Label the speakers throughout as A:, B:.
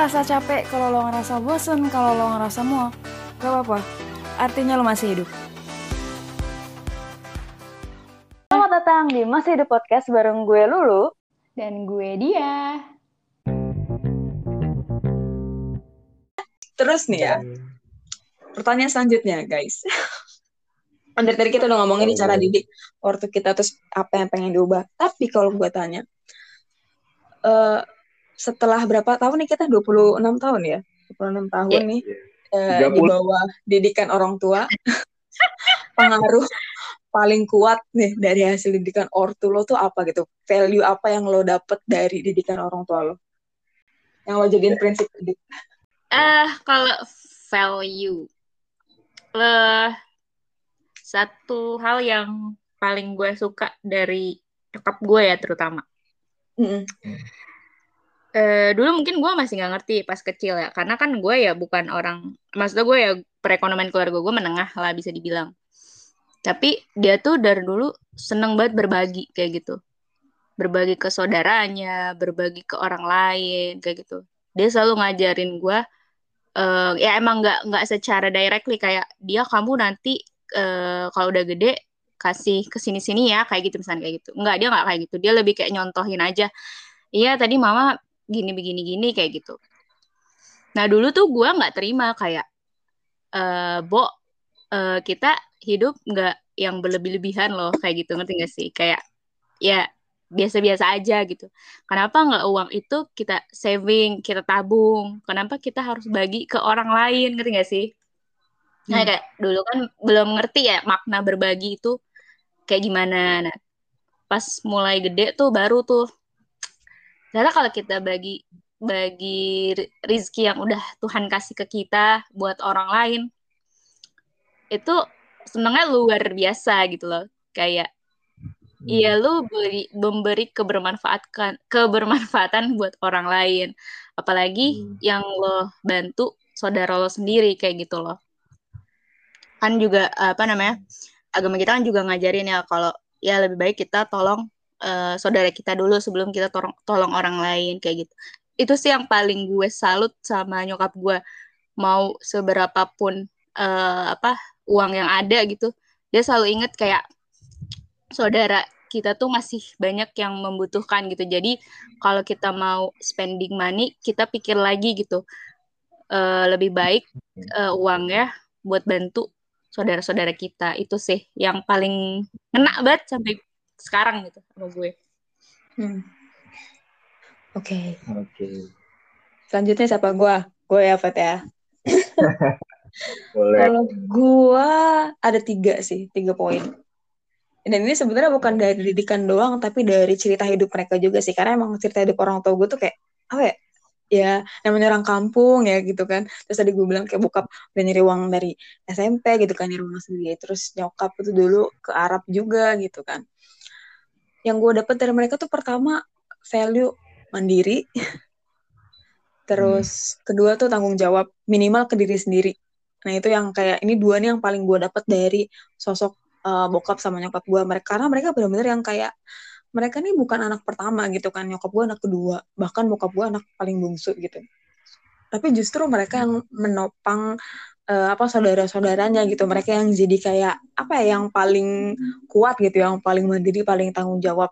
A: ngerasa capek, kalau lo ngerasa bosen, kalau lo ngerasa muak, gak apa-apa. Artinya lo masih hidup. Selamat datang di Masih Hidup Podcast bareng gue Lulu.
B: Dan gue dia.
C: Terus nih ya, pertanyaan selanjutnya guys. Dari tadi kita udah ngomongin nih cara didik waktu kita terus apa yang pengen diubah. Tapi kalau gue tanya, eh setelah berapa tahun nih kita 26 tahun ya? 26 tahun
B: Iya.
C: nih eh, di
D: 30.
C: bawah didikan orang tua. Pengaruh paling kuat nih dari hasil didikan ortu lo tuh apa gitu? Value apa yang lo dapet dari didikan orang tua lo? Yang lo jadiin prinsip hidup.
B: Eh, kalau value. Eh, satu hal yang paling gue suka dari nyokap gue ya terutama.
C: Mm-mm.
B: Eh, dulu mungkin gue masih nggak ngerti pas kecil ya, karena kan gue ya bukan orang, maksudnya gue ya perekonomian keluarga gue menengah lah bisa dibilang. Tapi dia tuh dari dulu seneng banget berbagi kayak gitu, berbagi ke saudaranya, berbagi ke orang lain kayak gitu. Dia selalu ngajarin gue, eh, ya emang nggak nggak secara directly kayak dia kamu nanti eh, kalau udah gede kasih ke sini-sini ya kayak gitu misalnya kayak gitu. Enggak, dia nggak kayak gitu. Dia lebih kayak nyontohin aja. Iya, tadi mama gini begini gini kayak gitu. Nah dulu tuh gue nggak terima kayak eh Bo eh, kita hidup nggak yang berlebih-lebihan loh kayak gitu ngerti gak sih? Kayak ya biasa-biasa aja gitu. Kenapa nggak uang itu kita saving, kita tabung? Kenapa kita harus bagi ke orang lain ngerti gak sih? Nah
C: Hmm.
B: kayak dulu kan belum ngerti ya makna berbagi itu kayak gimana. Nah pas mulai gede tuh baru tuh Ternyata kalau kita bagi bagi ri- rizki yang udah Tuhan kasih ke kita buat orang lain, itu senengnya luar biasa gitu loh. Kayak iya lu beri, memberi kebermanfaatkan kebermanfaatan buat orang lain. Apalagi
D: Hmm.
B: yang lo bantu saudara lo sendiri kayak gitu loh. Kan juga apa namanya? Agama kita kan juga ngajarin ya kalau ya lebih baik kita tolong eh, saudara kita dulu sebelum kita tolong, tolong orang lain kayak gitu. Itu sih yang paling gue salut sama nyokap gue. Mau seberapa pun eh, apa uang yang ada gitu, dia selalu inget kayak saudara kita tuh masih banyak yang membutuhkan gitu. Jadi kalau kita mau spending money, kita pikir lagi gitu. Eh, lebih baik eh, uangnya buat bantu saudara-saudara kita. Itu sih yang paling ngena banget sampai sekarang gitu sama gue.
C: Hmm. Oke,
D: Oke,
C: selanjutnya siapa gua? Gue ya, Fat ya.
D: boleh.
C: Kalau gua ada tiga sih, tiga poin. Dan ini sebenarnya bukan dari didikan doang, tapi dari cerita hidup mereka juga sih. Karena emang cerita hidup orang tua gue tuh kayak, apa ya? Ya, namanya orang kampung ya gitu kan. Terus tadi gue bilang kayak bokap udah nyari uang dari SMP gitu kan, nyari uang sendiri. Terus nyokap itu dulu ke Arab juga gitu kan. Yang gue dapet dari mereka tuh pertama, value mandiri. Terus kedua tuh tanggung jawab minimal ke diri sendiri. Nah itu yang kayak ini dua nih yang paling gue dapet dari sosok uh, bokap sama nyokap gue. Mereka karena mereka benar-benar yang kayak mereka nih bukan anak pertama gitu kan. Nyokap gue anak kedua, bahkan bokap gue anak paling bungsu gitu. Tapi justru mereka yang menopang uh, apa saudara-saudaranya gitu. Mereka yang jadi kayak apa ya yang paling kuat gitu, yang paling mandiri, paling tanggung jawab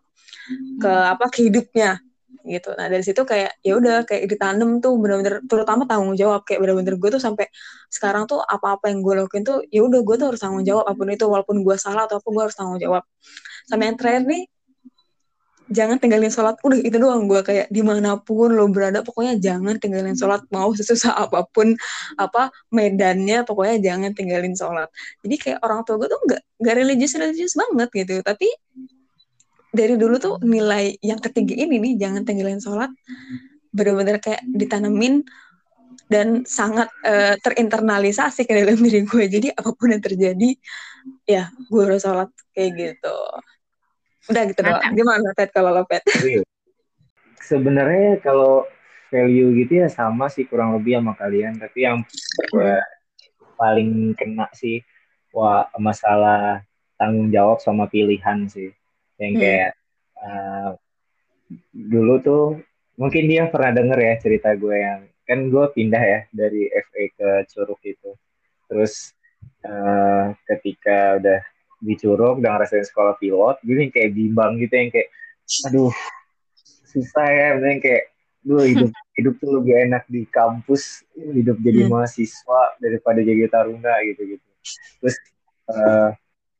C: ke apa ke hidupnya gitu. Nah dari situ kayak ya udah kayak ditanam tuh bener-bener terutama tanggung jawab kayak bener-bener gue tuh sampai sekarang tuh apa-apa yang gue lakuin tuh ya udah gue tuh harus tanggung jawab apa pun itu walaupun gue salah atau apa gue harus tanggung jawab. Sama yang terakhir nih jangan tinggalin sholat. Udah itu doang gue kayak di mana pun lo berada pokoknya jangan tinggalin sholat. Mau sesusah apa pun apa medannya pokoknya jangan tinggalin sholat. Jadi kayak orang tua gue tuh nggak nggak religius religius banget gitu. Tapi dari dulu tuh nilai yang ketiga ini nih jangan tinggalin sholat. Bener-bener kayak ditanemin dan sangat eh, terinternalisasi ke dalam diri gue jadi apa pun yang terjadi ya gue harus sholat kayak gitu udah gitu doang gimana Pet kalau lo Pet
D: Real. Sebenarnya kalau value gitu ya sama sih kurang lebih sama kalian, tapi yang gue paling kena sih wah masalah tanggung jawab sama pilihan sih. Yang
C: Hmm.
D: kayak eh, dulu tuh mungkin dia pernah denger ya cerita gue yang kan gue pindah ya dari FE ke Curug itu terus uh, ketika udah di Curug udah ngerasain sekolah pilot gue yang kayak bimbang gitu yang kayak aduh susah ya yang kayak gue hidup hidup tuh lebih enak di kampus hidup jadi hmm. mahasiswa daripada jadi taruna gitu gitu terus uh,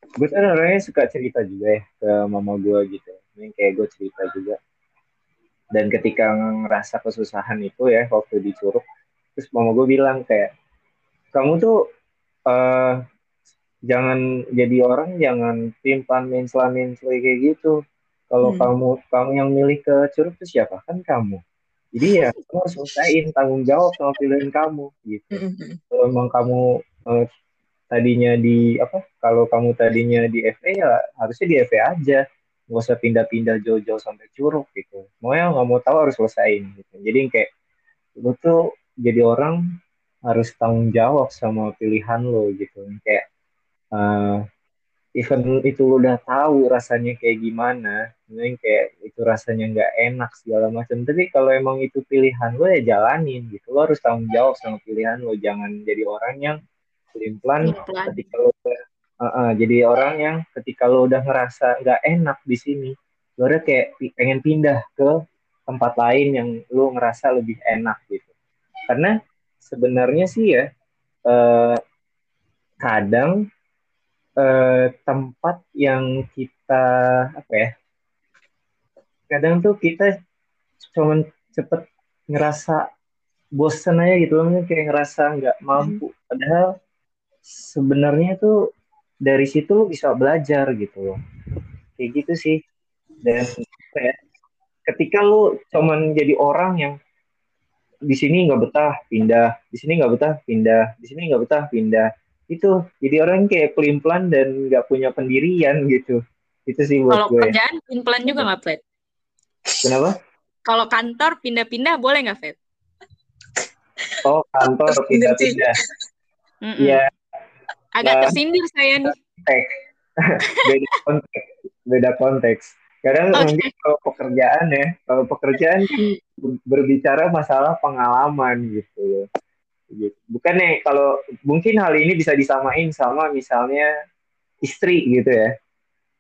D: gue kan orangnya suka cerita juga ya ke mama gue gitu ini kayak gue cerita juga dan ketika ngerasa kesusahan itu ya waktu di Curug terus mama gue bilang kayak kamu tuh uh, jangan jadi orang jangan timpan mensla mensla kayak gitu. Kalau hmm. kamu kamu yang milih ke Curug itu siapa? Kan kamu. Jadi ya kamu harus selesaiin tanggung jawab sama pilihan kamu gitu. Hmm, hmm. kalau emang kamu uh, tadinya di apa kalau kamu tadinya di FA ya harusnya di FA aja. Nggak usah pindah-pindah jauh-jauh sampai curug gitu. Mau yang nggak mau tahu harus selesaiin gitu. Jadi kayak lu tuh jadi orang harus tanggung jawab sama pilihan lo gitu. Kayak uh, even itu udah tahu rasanya kayak gimana yang kayak itu rasanya nggak enak segala macam. Tapi kalau emang itu pilihan lo ya jalanin gitu. Lo harus tanggung jawab sama pilihan lo jangan jadi orang yang pelin ketika lo uh, uh, jadi orang yang ketika lo udah ngerasa nggak enak di sini lo udah kayak pengen pindah ke tempat lain yang lo ngerasa lebih enak gitu. Karena sebenarnya sih ya uh, kadang uh, tempat yang kita apa ya kadang tuh kita cuman cepet ngerasa bosen aja gitu loh kayak ngerasa nggak mampu. Padahal sebenarnya tuh dari situ bisa belajar gitu loh. Kayak gitu sih. Dan ya, ketika lu cuman jadi orang yang di sini nggak betah pindah. Di sini nggak betah pindah. Di sini nggak betah pindah itu jadi orang kayak pelin pelan dan nggak punya pendirian gitu itu sih buat
B: kalau gue kerjaan pelin pelan juga nggak Fred
D: kenapa
B: kalau kantor pindah-pindah boleh nggak Fred
D: oh kantor pindah-pindah Iya,
B: Agak nah, tersindir saya nih.
D: beda konteks. Beda konteks. Kadang okay. mungkin kalau pekerjaan ya, kalau pekerjaan berbicara masalah pengalaman gitu. gitu. Bukan nih kalau mungkin hal ini bisa disamain sama misalnya istri gitu ya.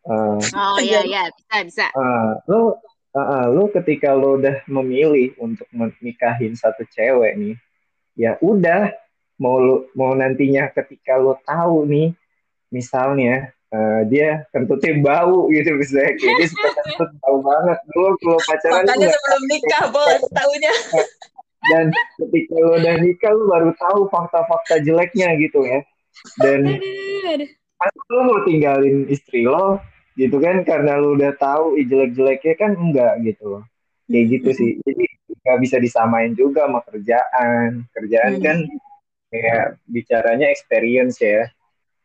B: Uh, oh iya. iya bisa bisa.
D: Uh, lo uh, uh, lo ketika lo udah memilih untuk menikahin satu cewek nih, ya udah mau lu, mau nantinya ketika lo tahu nih misalnya uh, dia kentutnya bau gitu misalnya. Kayak dia suka kentut bau banget. Dulu kalau pacaran
C: makanya sebelum nikah bos tahunya
D: dan ketika lo udah nikah lo baru tahu fakta-fakta jeleknya gitu ya. Dan lo mau tinggalin istri lo gitu kan karena lo udah tahu jelek-jeleknya kan enggak gitu loh. Kayak gitu sih. Jadi nggak bisa disamain juga sama kerjaan. Kerjaan hmm. kan kayak bicaranya experience ya.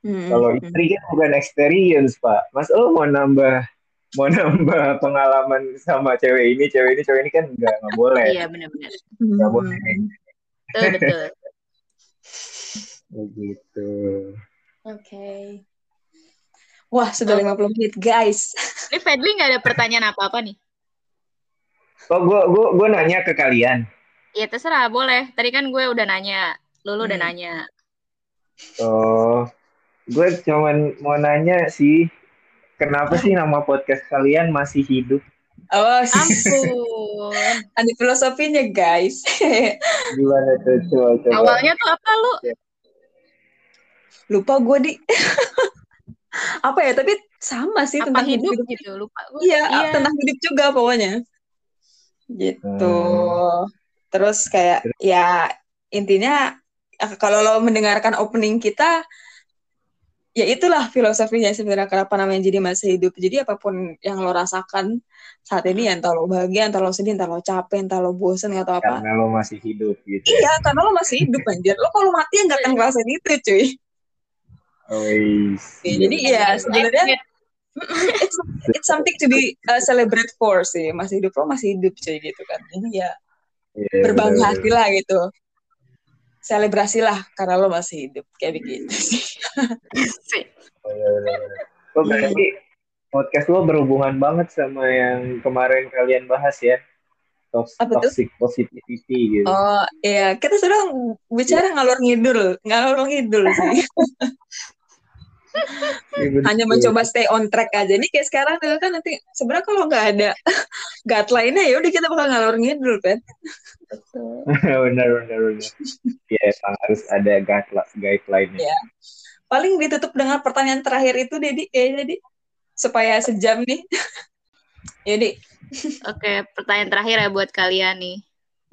D: Hmm. Kalau istri kan bukan experience pak, Mas lo mau nambah mau nambah pengalaman sama cewek ini, cewek ini, cewek ini kan nggak nggak boleh.
B: Iya benar-benar. Nggak
D: hmm. boleh.
B: Betul betul.
D: Begitu.
C: Oke. Okay. Wah, sudah lima puluh menit, guys.
B: Ini Fedli nggak ada pertanyaan apa-apa nih?
D: Oh, gue gue gue nanya ke kalian.
B: Iya terserah, boleh. Tadi kan gue udah nanya Lu, lu hmm. udah nanya.
D: Oh, gue cuman mau nanya sih, kenapa sih nama podcast kalian masih hidup?
C: Oh,
B: ampun.
C: Ada filosofinya, guys.
D: Gimana tuh? Coba, coba.
B: Awalnya tuh apa lu?
C: Lupa gue di. apa ya? Tapi sama sih
B: apa
C: tentang
B: hidup, hidup gitu. Lupa.
C: Iya, iya, tentang hidup juga pokoknya. Gitu. Hmm. Terus kayak ya intinya kalau lo mendengarkan opening kita ya itulah filosofinya sebenarnya kenapa namanya jadi masa hidup. Jadi apa pun yang lo rasakan saat ini ya entah lo bahagia entah lo sedih entah lo capek entah lo bosan atau apa.
D: Karena lo masih hidup gitu
C: ya. iya ya. karena lo masih hidup anjir. Lo kalau mati ya nggak akan ngerasain itu cuy.
D: Oh,
C: ya, jadi ya sebenarnya it's, it's something to be uh, celebrate for sih. Masih hidup lo masih hidup cuy gitu kan. Jadi ya yeah, berbangga hati lah gitu selebrasi lah karena lo masih hidup kayak begitu sih.
D: oh, berarti podcast lo berhubungan banget sama yang kemarin kalian bahas ya? Tox-
C: Apa tuh?
D: toxic positivity gitu.
C: Oh iya, kita sedang bicara ngalor ngidul, ngalor ngidul sih.
D: Iya.
C: Hanya mencoba stay on track aja. Nih kayak sekarang tuh kan nanti sebenarnya kalau nggak ada guideline-nya ya udah kita bakal ngalor ngidul kan.
D: benar benar benar. Ya emang harus ada guideline guideline-nya.
C: Iya. Paling ditutup dengan pertanyaan terakhir itu Dedi kayaknya Dedi supaya sejam nih. ya Di.
B: Oke, pertanyaan terakhir ya buat kalian nih.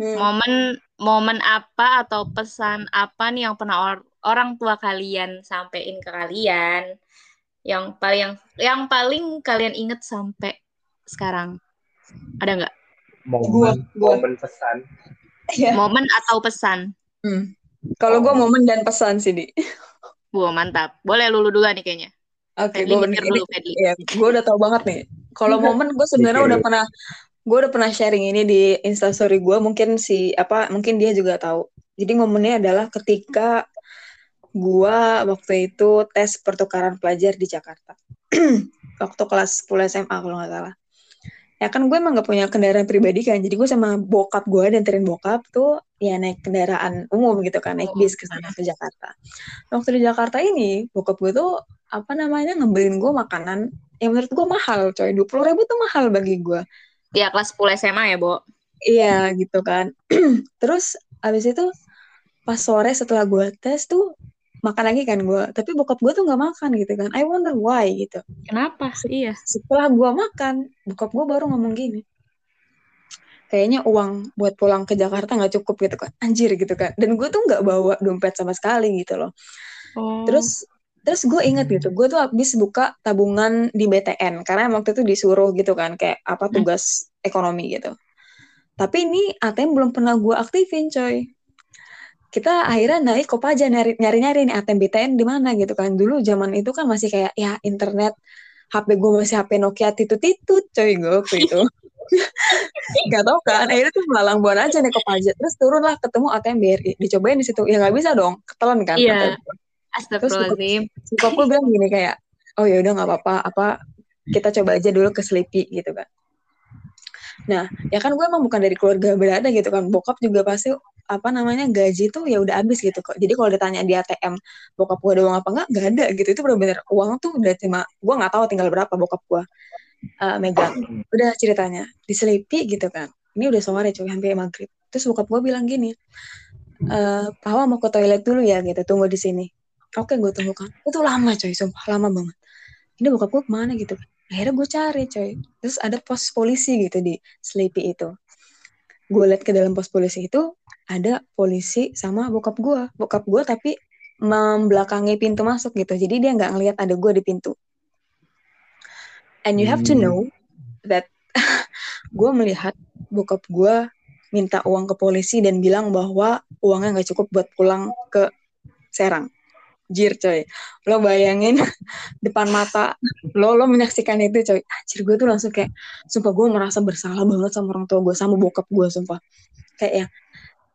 C: Hmm.
B: Momen momen apa atau pesan apa nih yang pernah or- orang tua kalian sampein ke kalian yang paling yang paling kalian inget sampai sekarang? Ada nggak?
D: Momen
C: Gua- gua.
D: momen pesan.
C: Iya.
B: Momen atau pesan?
C: Hmm. Kalau gue momen dan pesan sih Di.
B: Wah, mantap. Boleh lulu dulu nih kayaknya.
C: Oke,
B: Fedli
C: gue
B: dulu.
C: Iya, gue udah tahu banget nih. Kalau momen gue sebenarnya udah pernah gue udah pernah sharing ini di instastory gue. Mungkin si apa? Mungkin dia juga tahu. Jadi momennya adalah ketika gue waktu itu tes pertukaran pelajar di Jakarta. waktu kelas 10 SMA kalau nggak salah. Ya kan gue emang gak punya kendaraan pribadi kan. Jadi gue sama bokap gue danterin bokap tuh ya naik kendaraan umum gitu kan, naik bis ke sana ke Jakarta. Waktu di Jakarta ini bokap gue tuh apa namanya ngebeliin gue makanan yang menurut gue mahal coy dua puluh ribu tuh mahal bagi gue
B: Ya kelas 10 SMA ya, Bo.
C: iya gitu kan terus abis itu pas sore setelah gue tes tuh makan lagi kan gue tapi bokap gue tuh nggak makan gitu kan. I wonder why gitu.
B: Kenapa? Iya.
C: setelah gue makan bokap gue baru ngomong gini. Kayaknya uang buat pulang ke Jakarta nggak cukup gitu kan. Anjir gitu kan. Dan gue tuh nggak bawa dompet sama sekali gitu loh.
B: Oh.
C: Terus terus gue inget gitu, gue tuh habis buka tabungan di BTN karena waktu itu disuruh gitu kan. Kayak apa tugas ekonomi gitu. Tapi ini ATM belum pernah gue aktifin coy. Kita akhirnya naik Kopaja nyari nyari nyari nih ATM BTN di mana gitu kan. Dulu zaman itu kan masih kayak ya internet HP gue masih HP Nokia titut-titut coy gue waktu itu. Gak tau kan, akhirnya tuh melalang buan aja nih Kopaja. Terus turunlah ketemu ATM BRI, dicobain di situ. Ya nggak bisa dong, ketelan kan.
B: Iya. Astagfirullahaladzim.
C: bokap gue bilang gini kayak oh ya udah nggak apa-apa apa kita coba aja dulu ke Sleepy gitu kan nah ya kan gue emang bukan dari keluarga berada gitu kan. Bokap juga pasti apa namanya gaji tuh ya udah habis gitu kok. Jadi kalau ditanya di ATM bokap gue ada uang apa enggak? Nggak ada gitu. Itu benar-benar uang tuh udah cuma gue nggak tahu tinggal berapa bokap gue. Uh, megang udah ceritanya di Sleepy gitu kan. Ini udah sore cuy hampir maghrib. Terus bokap gue bilang gini eh Pawa mau ke toilet dulu ya gitu tunggu di sini. Oke gue tunggu kan itu lama coy sumpah lama banget. Ini bokap gue ke mana? gitu akhirnya gue cari coy. Terus ada pos polisi gitu di Sleepy itu. Gue liat ke dalam pos polisi itu ada polisi sama bokap gue bokap gue tapi membelakangi pintu masuk gitu. Jadi dia nggak ngelihat ada gue di pintu. And you have to
D: Hmm.
C: know that gue melihat bokap gue minta uang ke polisi dan bilang bahwa uangnya nggak cukup buat pulang ke Serang jir coy. Lo bayangin depan mata lo lo menyaksikan itu coy. Anjir gue tuh langsung kayak sumpah gue merasa bersalah banget sama orang tua gue sama bokap gue sumpah. Kayak ya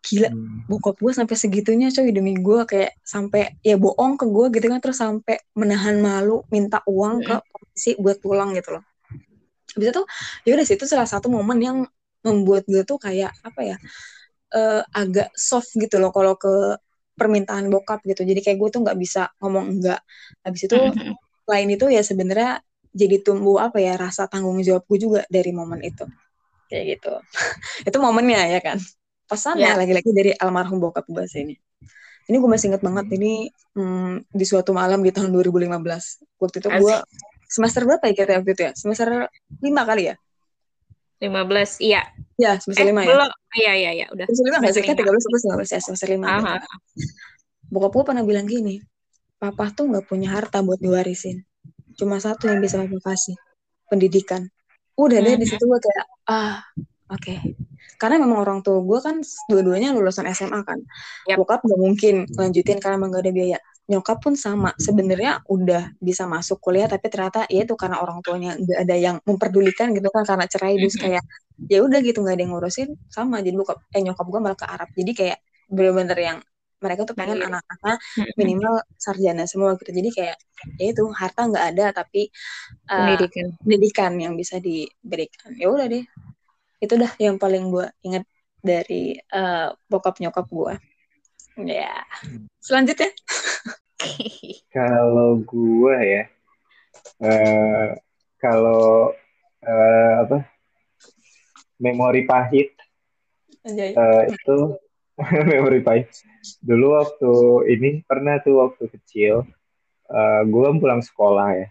C: gila
D: Hmm.
C: bokap gue sampai segitunya coy demi gue kayak sampai ya bohong ke gue gitu kan terus sampai menahan malu minta uang ke polisi buat pulang gitu loh. Habis itu ya udah sih itu salah satu momen yang membuat gue tuh kayak apa ya eh, agak soft gitu loh kalau ke permintaan bokap gitu. Jadi kayak gue tuh nggak bisa ngomong enggak. Habis itu
B: Mhm.
C: lain itu ya sebenarnya jadi tumbuh apa ya rasa tanggung jawab gue juga dari momen itu. Kayak gitu. Itu momennya ya kan. Pesannya
B: Ya.
C: lagi-lagi dari almarhum bokap gue sih ini. Ini gue masih inget banget ini hmm, di suatu malam di tahun 2015 waktu itu gue semester berapa ya kita waktu itu ya? Semester lima kali ya
B: 15, iya.
C: ya semester
B: Eh,
C: lima ya
B: belum. Iya, iya, iya, udah.
C: semester lima nggak sih kan
B: Semester
C: tiga belas ya semester lima gitu.
B: Aha.
C: bokap gue pernah bilang gini papa tuh nggak punya harta buat diwarisin cuma satu yang bisa papa kasih pendidikan udah deh di
B: Mhm.
C: situ gue kayak ah oke karena memang orang tua gue kan dua-duanya lulusan SMA kan
B: Yap.
C: bokap nggak mungkin lanjutin karena emang gak ada biaya nyokap pun sama. Sebenarnya udah bisa masuk kuliah tapi ternyata ya itu karena orang tuanya nggak ada yang memperdulikan gitu kan karena cerai. Terus
B: Mhm.
C: kayak ya udah gitu nggak ada yang ngurusin sama. Jadi bokap eh nyokap gue malah ke Arab. Jadi kayak bener-bener yang mereka tuh pengen
B: Mandiri.
C: anak-anaknya
B: Mhm.
C: minimal sarjana semua gitu. Jadi kayak ya itu harta nggak ada tapi uh,
B: Pendidikan.
C: pendidikan yang bisa diberikan. Ya udah deh. Itu dah yang paling gue inget dari uh, bokap nyokap gue ya. Selanjutnya.
D: Kalau gue ya uh, kalau uh, apa memori pahit uh, itu memori pahit. Dulu waktu ini pernah tuh waktu kecil uh, gue pulang sekolah ya.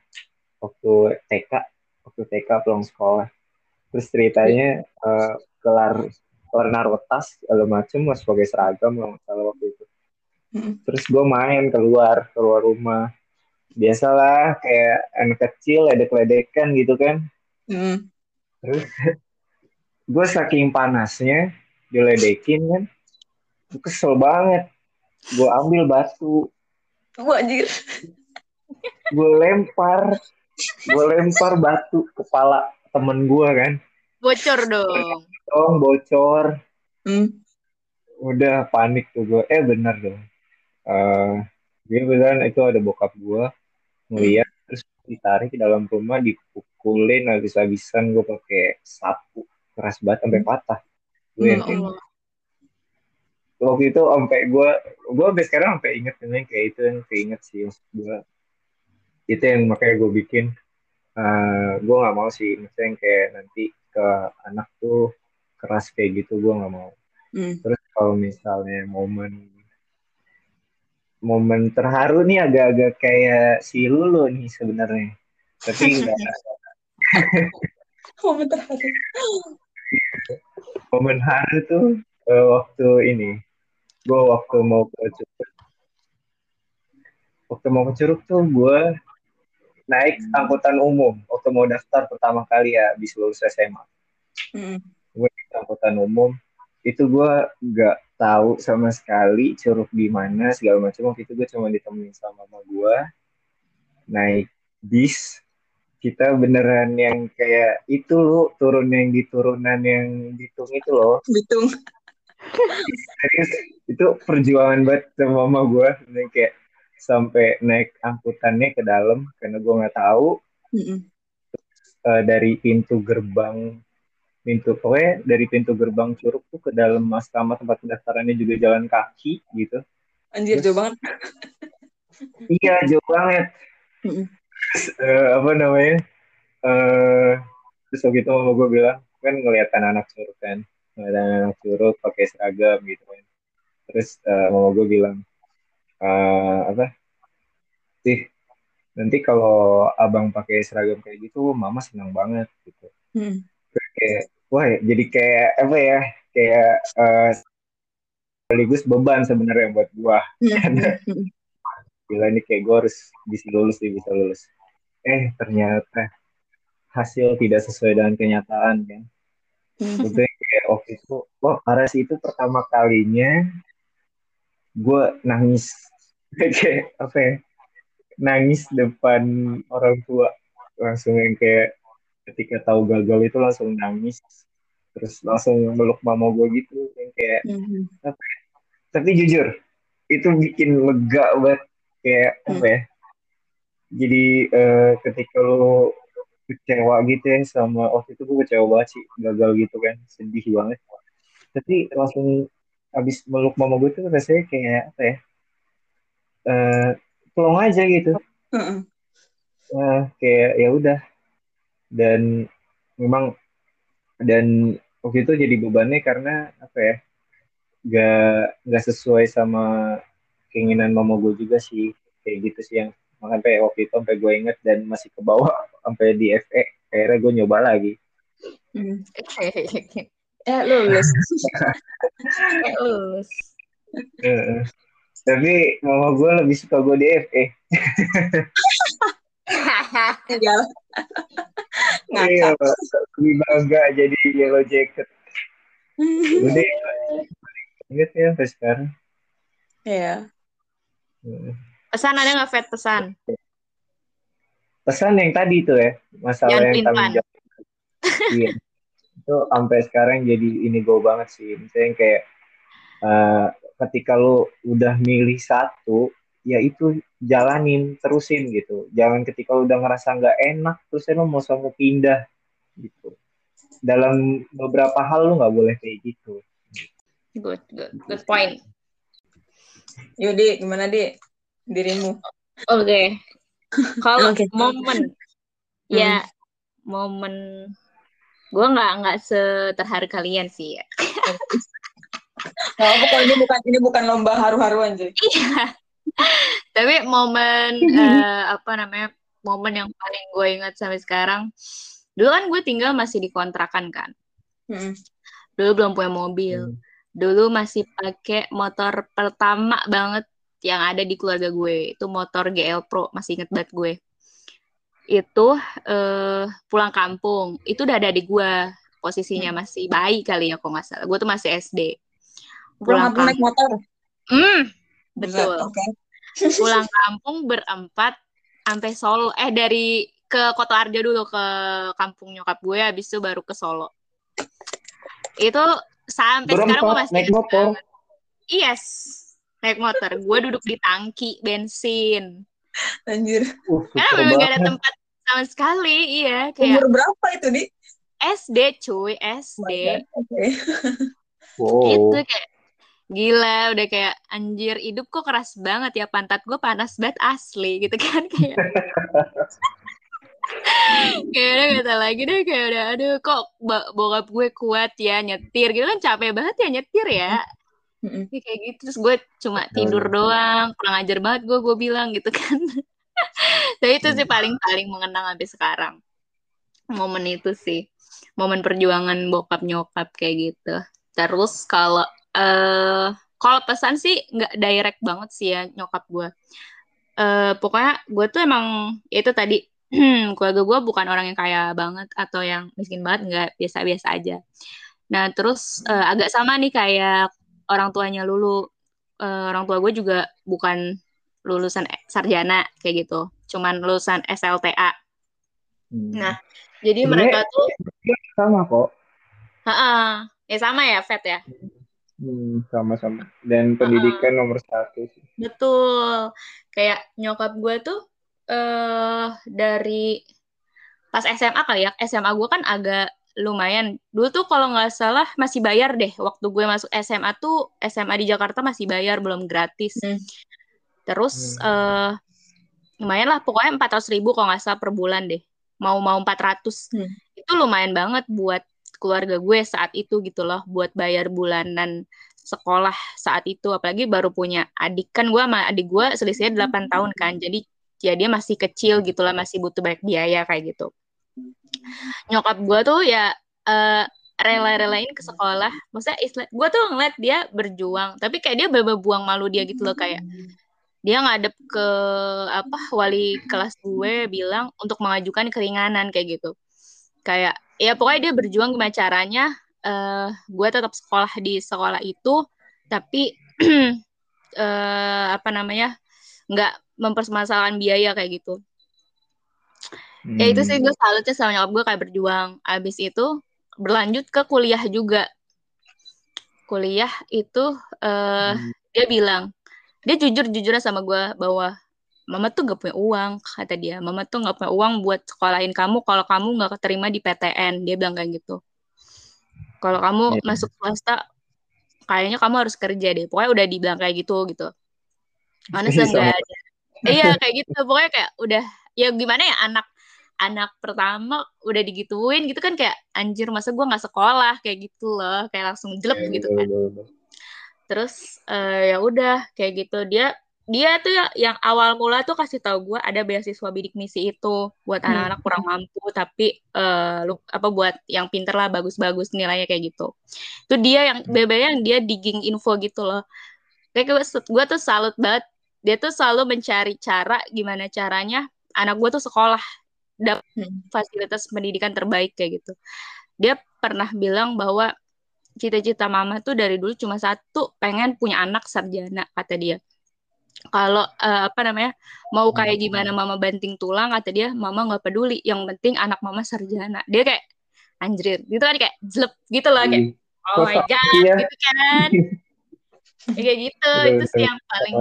D: Waktu TK waktu TK pulang sekolah. Terus ceritanya uh, kelar kelar naruh tas segala macem masih pakai seragam kalau waktu terus gue main keluar keluar rumah. Biasalah kayak anak kecil ada keledekan gitu kan. Mm. terus gue saking panasnya diledekin kan. Gue kesel banget. Gue ambil batu.
C: Gue anjir.
D: Gue lempar. Gue lempar batu kepala temen gue kan.
B: Bocor dong.
D: Dong bocor.
C: Hmm.
D: udah panik tuh gue eh bener dong uh, dia bilang itu ada bokap gue ngeliat hmm. terus ditarik ke dalam rumah dipukulin habis-habisan gue pakai sapu keras banget sampai hmm. patah gue yang kayak waktu itu sampai gue gue sampai sekarang sampai inget ini kayak itu yang keinget sih gue itu yang makanya gue bikin uh, eh, gue nggak mau sih misalnya yang kayak nanti ke anak tuh keras kayak gitu gue nggak mau mm. terus kalau misalnya momen momen terharu nih agak-agak kayak si Lulu nih sebenarnya. Tapi enggak
C: momen terharu.
D: Momen haru tuh uh, waktu ini. Gue waktu mau ke Curug. Waktu mau ke Curug tuh gue naik angkutan umum. Waktu mau daftar pertama kali ya di lulus SMA. Mm. Gue naik angkutan umum. Itu gue gak tahu sama sekali curug di mana segala macam. Waktu itu gue cuma ditemenin sama mama gue naik bis. Kita beneran yang kayak itu lo turun yang di turunan yang ditung itu loh.
C: Ditung.
D: Serius itu perjuangan banget sama mama gue kayak sampai naik angkutannya ke dalam karena gue nggak tahu. Mm -mm. uh, dari pintu gerbang pintu pokoknya dari pintu gerbang curug tuh ke dalam asrama tempat pendaftarannya juga jalan kaki gitu.
C: Anjir Terus, jauh banget.
D: Iya jauh banget. Uh, apa namanya uh, terus waktu itu mama gue bilang kan ngeliat anak-anak curug kan ngeliat anak-anak curug pakai seragam gitu kan. Terus uh, mama gue bilang uh, apa sih nanti kalau abang pakai seragam kayak gitu mama senang banget gitu. Hmm. kayak wah jadi kayak apa ya kayak uh, sekaligus beban sebenarnya buat gua. Hmm. gila ini kayak gue harus bisa lulus nih bisa lulus. Eh ternyata hasil tidak sesuai dengan kenyataan kan? Hmm. kayak waktu itu wah karena sih itu pertama kalinya gue nangis. Kayak apa ya nangis depan orang tua. Langsung yang kayak ketika tahu gagal itu langsung nangis. Terus langsung meluk mama gue gitu yang kayak mm-hmm. apa ya? tapi jujur itu bikin lega banget. Kayak mm. apa ya? Jadi uh, ketika lo kecewa gitu ya sama waktu itu gue kecewa banget sih gagal gitu kan sedih banget. Tapi langsung habis meluk mama gue tuh rasanya kayak apa ya? Uh, plong aja gitu. Uh, uh, kayak ya udah dan memang dan waktu itu jadi bebannya karena apa ya gak gak sesuai sama keinginan mama gue juga sih. Kayak gitu sih yang sampai waktu itu sampai gue inget dan masih ke bawah sampai di FE akhirnya gue nyoba lagi.
C: Hmm. eh lulus. Eh lulus.
D: Tapi mama gue lebih suka gue di FE.
C: Enggak.
D: Iya, lebih bangga jadi yellow jacket. Udah, inget ya sampai sekarang.
C: Iya.
B: Pesan ada nggak Fed pesan?
D: Pesan yang tadi itu ya, masalah yang, yang kami jawab. iya. Itu sampai sekarang jadi ini go banget sih. Misalnya kayak uh, ketika lo udah milih satu ya itu jalanin terusin gitu jangan ketika udah ngerasa nggak enak terus lo mau sama pindah gitu dalam beberapa hal lu nggak boleh kayak gitu
B: Good, good, good point.
C: Yudi, gimana di dirimu?
B: Oke. Kalau
C: Oke.
B: momen, ya momen gue nggak nggak seterharu kalian sih ya.
C: Kalau ini bukan ini bukan lomba haru-haru aja.
B: Iya. Tapi momen eh, apa namanya momen yang paling gue ingat sampai sekarang. Dulu kan gue tinggal masih di kontrakan kan.
C: Mm.
B: Dulu belum punya mobil. Dulu masih pakai motor pertama banget yang ada di keluarga gue. Itu motor GL Pro, masih inget banget gue. Itu eh, pulang kampung. Itu udah ada di gue. Posisinya masih bayi kali ya, kalau nggak salah. Gue tuh masih SD.
C: Pulang kampung naik motor.
B: Hmm, betul.
C: Oke.
B: Pulang kampung berempat sampai Solo. Eh dari ke Kota Arja dulu ke kampung nyokap gue, habis itu baru ke Solo. Itu sampai sekarang gue
D: Berempat
B: masih
D: naik motor.
B: banget. Yes, naik motor. Gue duduk di tangki bensin.
C: Anjir.
D: Uh,
B: Karena memang gak ada tempat sama sekali, iya. Kayak
C: Umur berapa itu, Di?
B: SD cuy, SD.
C: Oke.
D: Wow.
B: Itu kayak gila, udah kayak anjir hidup kok keras banget ya pantat gue panas banget asli gitu kan kayak. kayak udah gak tau lagi deh kayak udah aduh kok bokap gue kuat ya nyetir gitu kan capek banget ya nyetir ya.
C: Mm-mm.
B: Ya, kayak gitu terus gue cuma tidur doang kurang ajar banget gue gue bilang gitu kan tapi itu sih paling paling mengenang sampai sekarang momen itu sih momen perjuangan bokap nyokap kayak gitu terus kalau eh kalau pesan sih nggak direct banget sih ya nyokap gue eh pokoknya gue tuh emang ya itu tadi keluarga gue bukan orang yang kaya banget atau yang miskin banget nggak biasa-biasa aja. Nah terus eh, agak sama nih kayak orang tuanya Lulu. Eh, orang tua gue juga bukan lulusan e- sarjana kayak gitu. Cuman lulusan SLTA
D: Hmm.
B: Nah, jadi mereka tuh
D: sama kok.
B: Heeh. ya sama ya Vet ya
D: Hmm, sama-sama. Dan pendidikan nomor satu sih.
B: Betul. Kayak nyokap gue tuh eh dari pas SMA kali ya. SMA gue kan agak lumayan. Dulu tuh kalau nggak salah masih bayar deh. Waktu gue masuk SMA tuh SMA di Jakarta masih bayar belum gratis.
C: Hmm.
B: terus eh lumayan lah. Pokoknya empat ratus ribu kalau nggak salah per bulan deh. Mau mau 400
C: Hmm.
B: itu lumayan banget buat keluarga gue saat itu gitu loh buat bayar bulanan sekolah saat itu. Apalagi baru punya adik. Kan gue sama adik gue selisihnya 8 tahun kan jadi ya dia masih kecil gitu lah masih butuh banyak biaya kayak gitu. Nyokap gue tuh ya eh, rela-relain ke sekolah. Maksudnya istilah gue tuh ngeliat dia berjuang tapi kayak dia bener buang malu dia gitu loh kayak dia ngadep ke apa wali kelas gue bilang untuk mengajukan keringanan kayak gitu kayak ya pokoknya dia berjuang gimana caranya eh gue tetap sekolah di sekolah itu tapi eh apa namanya nggak mempermasalahkan biaya kayak gitu ya itu sih
D: Hmm.
B: gue salutnya sama nyokap gue kayak berjuang abis itu berlanjut ke kuliah juga kuliah itu eh
D: Hmm.
B: dia bilang dia jujur jujuran sama gue bahwa mama tuh gak punya uang kata dia. Mama tuh gak punya uang buat sekolahin kamu kalau kamu nggak keterima di PTN dia bilang kayak gitu. Kalau kamu
D: Iya.
B: masuk swasta kayaknya kamu harus kerja deh. Pokoknya udah dibilang kayak gitu gitu. Mana
D: Sama.
B: seenggak ada. Iya kayak gitu. Pokoknya kayak udah ya gimana ya anak anak pertama udah digituin gitu kan kayak anjir masa gue nggak sekolah? Kayak gitu loh kayak langsung jelek
D: Iya,
B: gitu
D: betul,
B: kan. terus eh, ya udah kayak gitu. Dia dia tuh yang, yang awal mula tuh kasih tahu gue ada beasiswa bidik misi itu buat
C: Hmm.
B: anak-anak kurang mampu tapi lu apa buat yang pinter lah bagus-bagus nilainya kayak gitu. Itu dia yang bebe yang dia digging info gitu loh. Kayak gue, gue tuh salut banget. Dia tuh selalu mencari cara gimana caranya anak gue tuh sekolah dapat
C: Hmm.
B: fasilitas pendidikan terbaik kayak gitu. Dia pernah bilang bahwa cita-cita mama tuh dari dulu cuma satu pengen punya anak sarjana kata dia kalau eh, apa namanya mau kayak gimana mama banting tulang kata dia mama nggak peduli yang penting anak mama sarjana. Dia kayak anjir gitu kan kayak jelek gitu loh kayak
D: Ih,
B: oh my god
D: iya.
B: gitu kan. Ya, kayak gitu itu sih yang paling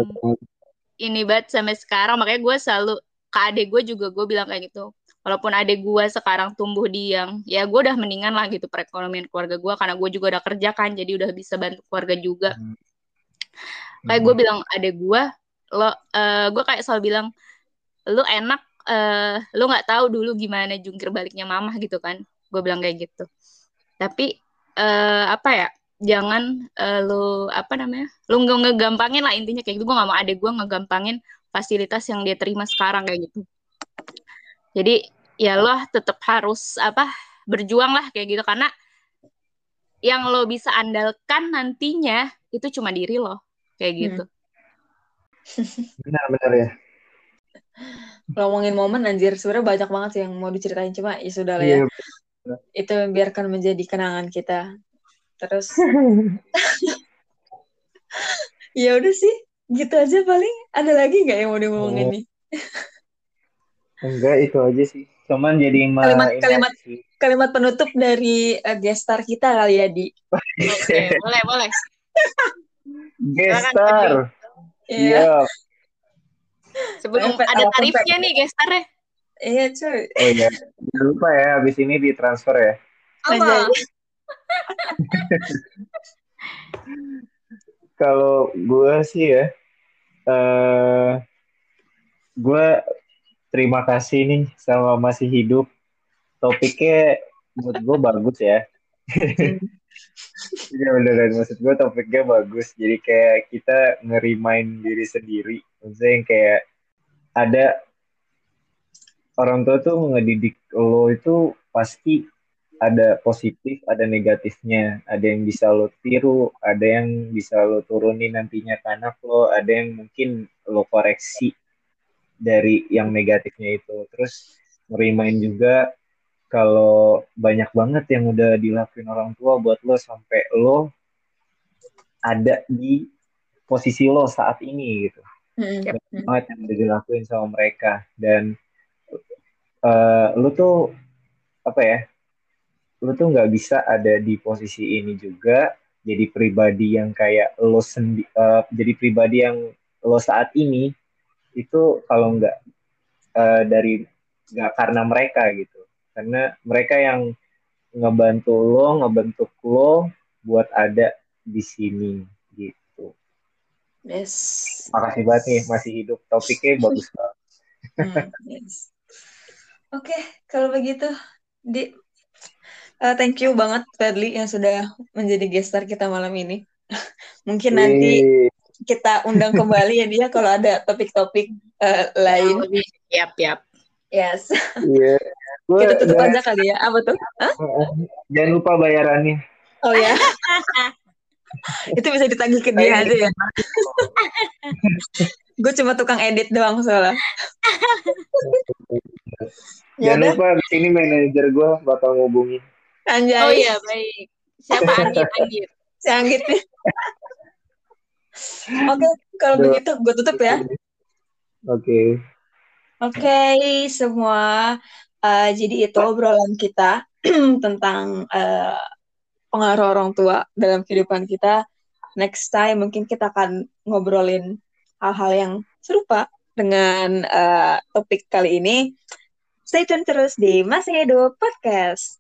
B: ini banget sampai sekarang. Makanya gue selalu ke adik gue juga gue bilang kayak gitu. Walaupun adek gue sekarang tumbuh di yang ya gue udah mendingan lah gitu perekonomian keluarga gue karena gue juga udah kerja kan jadi udah bisa bantu keluarga juga.
D: Hmm.
B: kayak gue bilang adek gue lo eh gue kayak selalu bilang lu enak eh lu nggak tahu dulu gimana jungkir baliknya mamah gitu kan. Gue bilang kayak gitu. Tapi eh apa ya jangan eh, lu apa namanya lu nggak ngegampangin lah intinya kayak gitu. Gue nggak mau adek gue ngegampangin fasilitas yang dia terima sekarang kayak gitu. Jadi ya lo tetap harus apa berjuang lah kayak gitu. Karena yang lo bisa andalkan nantinya itu cuma diri lo kayak gitu
D: Benar-benar ya.
C: ngomongin momen anjir sebenarnya banyak banget sih yang mau diceritain cuma ya sudah lah ya
D: Iya.
C: itu biarkan menjadi kenangan kita terus ya udah sih gitu aja paling ada lagi nggak yang mau diomongin
D: Oh.
C: nih
D: Enggak itu aja sih. Cuman jadi ma-
C: Kalimat- kalimat-
D: sih.
C: kalimat penutup dari uh, guest star kita kali ya di
B: oke boleh boleh
D: Gestar.
C: Iya,
D: Iya.
B: sebelum ada tarifnya nih gestarnya
C: iya cuy.
D: Oh iya. Jangan lupa ya habis ini ditransfer ya.
B: apa.
D: Kalau gue sih ya, eh gue terima kasih nih sama masih hidup. Topiknya menurut gue bagus ya. Iya beneran maksud gue topiknya bagus. Jadi kayak kita ngerimain diri sendiri. Maksudnya yang kayak ada orang tua tuh ngedidik lo itu pasti ada positif, ada negatifnya, ada yang bisa lo tiru, ada yang bisa lo turunin nantinya ke anak lo, ada yang mungkin lo koreksi dari yang negatifnya itu. Terus ngerimain juga kalau banyak banget yang udah dilakuin orang tua buat lo sampai lo ada di posisi lo saat ini gitu.
C: Mm-mm.
D: banget yang udah dilakuin sama mereka. Dan eh lu tuh apa ya lu tuh nggak bisa ada di posisi ini juga. Jadi pribadi yang kayak lo sendi eh, jadi pribadi yang lo saat ini itu kalau nggak eh, dari nggak karena mereka gitu karena mereka yang ngebantu lo ngebentuk lo buat ada di sini gitu
C: Yes.
D: makasih banget nih masih hidup topiknya bagus banget
C: Hmm, yes. Oke, kalau begitu, di eh, thank you banget Fadli yang sudah menjadi gestar kita malam ini. Mungkin nanti kita undang kembali ya dia kalau ada topik-topik eh, lain.
B: lebih siap siap
C: Yes.
D: Iya. Gua
C: Kita tutup aja kali ya. Apa tuh?
D: Jangan lupa bayarannya.
C: Oh ya. Itu bisa ditagih ke dia aja ya. Gue cuma tukang edit doang soalnya. Ya
D: Jangan
C: udah,
D: lupa di sini manajer gue bakal ngubungin.
C: anjay.
B: oh iya baik siapa Anggit Anggit
C: nih. Oke, kalau
D: Duh.
C: begitu gue tutup ya.
D: Oke.
C: Oke, semua. Eh, jadi itu obrolan kita tentang eh, pengaruh orang tua dalam kehidupan kita. Next time mungkin kita akan ngobrolin hal-hal yang serupa dengan eh, topik kali ini. Stay tune terus di Masih Hidup Podcast.